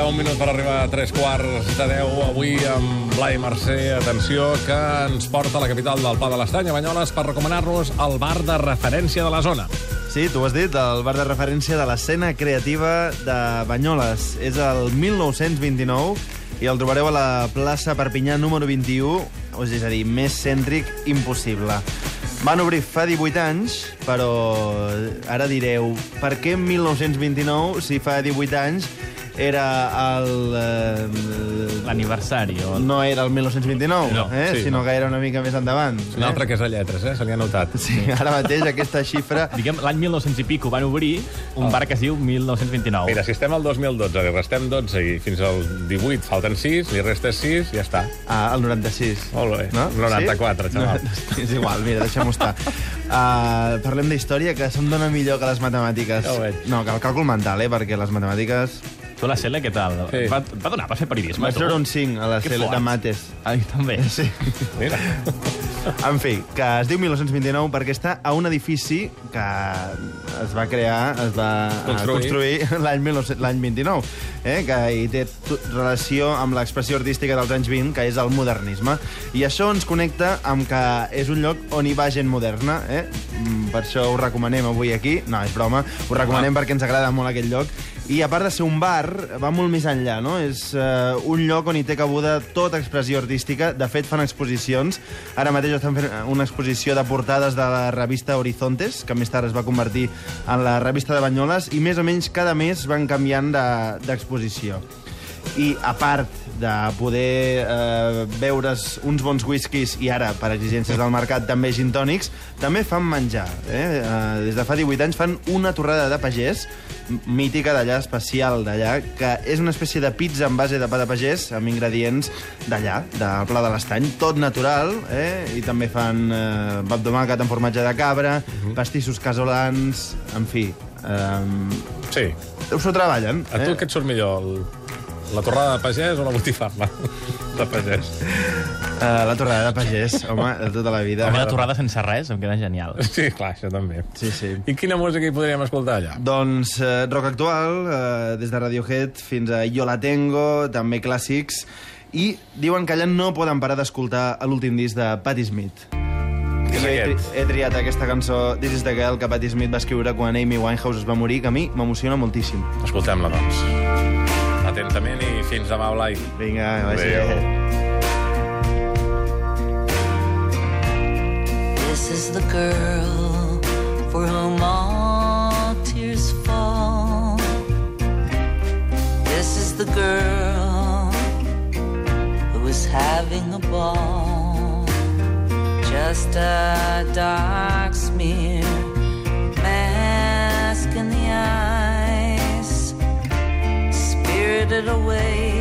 migdia, un minut per arribar a tres quarts de deu. Avui amb Blai Mercè, atenció, que ens porta a la capital del Pla de l'Estany, a Banyoles, per recomanar-nos el bar de referència de la zona. Sí, tu has dit, el bar de referència de l'escena creativa de Banyoles. És el 1929 i el trobareu a la plaça Perpinyà número 21, és a dir, més cèntric impossible. Van obrir fa 18 anys, però ara direu, per què 1929 si fa 18 anys era el... Eh, L'aniversari. O... no era el 1929, No, eh? sí, sinó no. que era una mica més endavant. Un altre que és a lletres, eh? Se li ha notat. Sí, ara mateix aquesta xifra... Diguem, l'any 1900 i pico van obrir un bar que es diu 1929. Mira, si estem al 2012, li restem 12 i fins al 18 falten 6, li restes 6, ja està. Ah, el 96. Molt bé. No? 94, sí? xaval. No, és igual, mira, deixem-ho estar. Uh, parlem d'història, que se'm dona millor que les matemàtiques. Ja ho veig. No, que el càlcul mental, eh, perquè les matemàtiques... Tu, la Cele, què tal? Sí. Va, va donar per fer periodisme, Vaig tu? treure un 5 a la Que fort. de mates. Ah, jo també. Sí. Mira. En fi, que es diu 1929 perquè està a un edifici que es va crear, es va Construir. construir l'any 1900 l'any 29, eh, que hi té relació amb l'expressió artística dels anys 20, que és el modernisme. I això ens connecta amb que és un lloc on hi va gent moderna, eh? Mm, Per això ho recomanem avui aquí. No, és broma. Ho recomanem perquè ens agrada molt aquest lloc. I a part de ser un bar, va molt més enllà, no? És uh, un lloc on hi té cabuda tota expressió artística. De fet, fan exposicions. Ara mateix estan fent una exposició de portades de la revista Horizontes, que més tard es va convertir en la revista de Banyoles, i més o menys cada mes van canviant de- d'exposició. I a part de poder eh, beure's uns bons whiskies i ara, per exigències del mercat, també gin tònics, també fan menjar. Eh? Eh, des de fa 18 anys fan una torrada de pagès, mítica d'allà, especial d'allà, que és una espècie de pizza en base de pa de pagès, amb ingredients d'allà, del Pla de l'Estany, tot natural, eh? i també fan eh, bab tomàquet amb formatge de cabra, pastissos casolans, en fi... Eh, Sí. s'ho treballen. A tu què et surt millor, el, la torrada de pagès o la botifarra de pagès? Uh, la torrada de pagès, home, de tota la vida. Home, la torrada sense res, em queda genial. Sí, clar, això també. Sí, sí. I quina música hi podríem escoltar allà? Doncs eh, rock actual, eh, des de Radiohead fins a Yo la tengo, també clàssics, i diuen que allà no poden parar d'escoltar l'últim disc de Patti Smith. I he, tri he triat aquesta cançó This is the Girl que Patti Smith va escriure quan Amy Winehouse es va morir, que a mi m'emociona moltíssim. Escoltem-la, doncs. Atentament i fins demà, Blai. Vinga, vagi Adéu. bé. The girl for whom all tears fall. This is the girl who is having a ball. Just a dark smear, mask in the eyes, spirited away,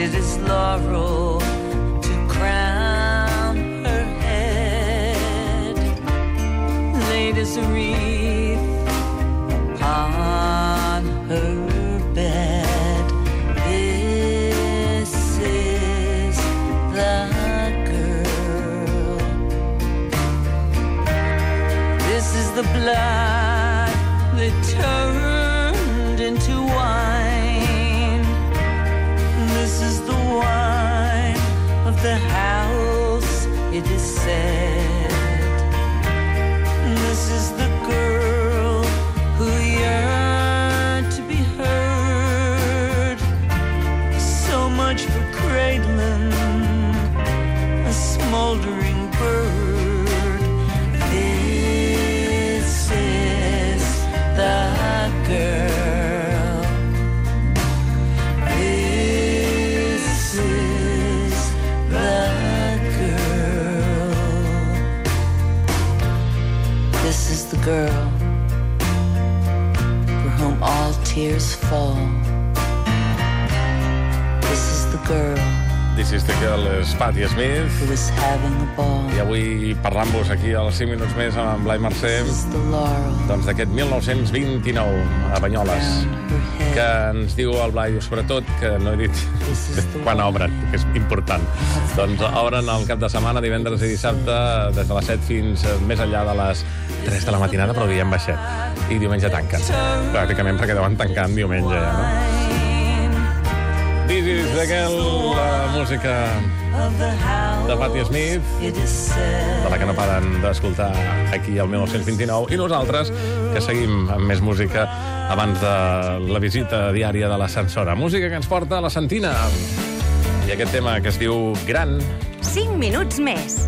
Twisted as laurel to crown her head. Laid a wreath upon her bed. This is the girl. This is the blood the house, tears fall. This is the girl This girl és Patti Smith. I avui parlant-vos aquí als 5 minuts més amb Blai Mercè doncs d'aquest 1929 a Banyoles que ens diu el Blai, sobretot, que no he dit quan obren, que és important. Doncs obren el cap de setmana, divendres i dissabte, des de les 7 fins eh, més enllà de les 3 de la matinada, però diem baixet. I diumenge tanquen. Pràcticament perquè deuen tancar en diumenge ja, no? This is the girl, la música de Patti Smith, de la que no paren d'escoltar aquí al 1929, i nosaltres, que seguim amb més música abans de la visita diària de l'ascensora. Música que ens porta a la Santina. I aquest tema que es diu Gran, 5 minuts més.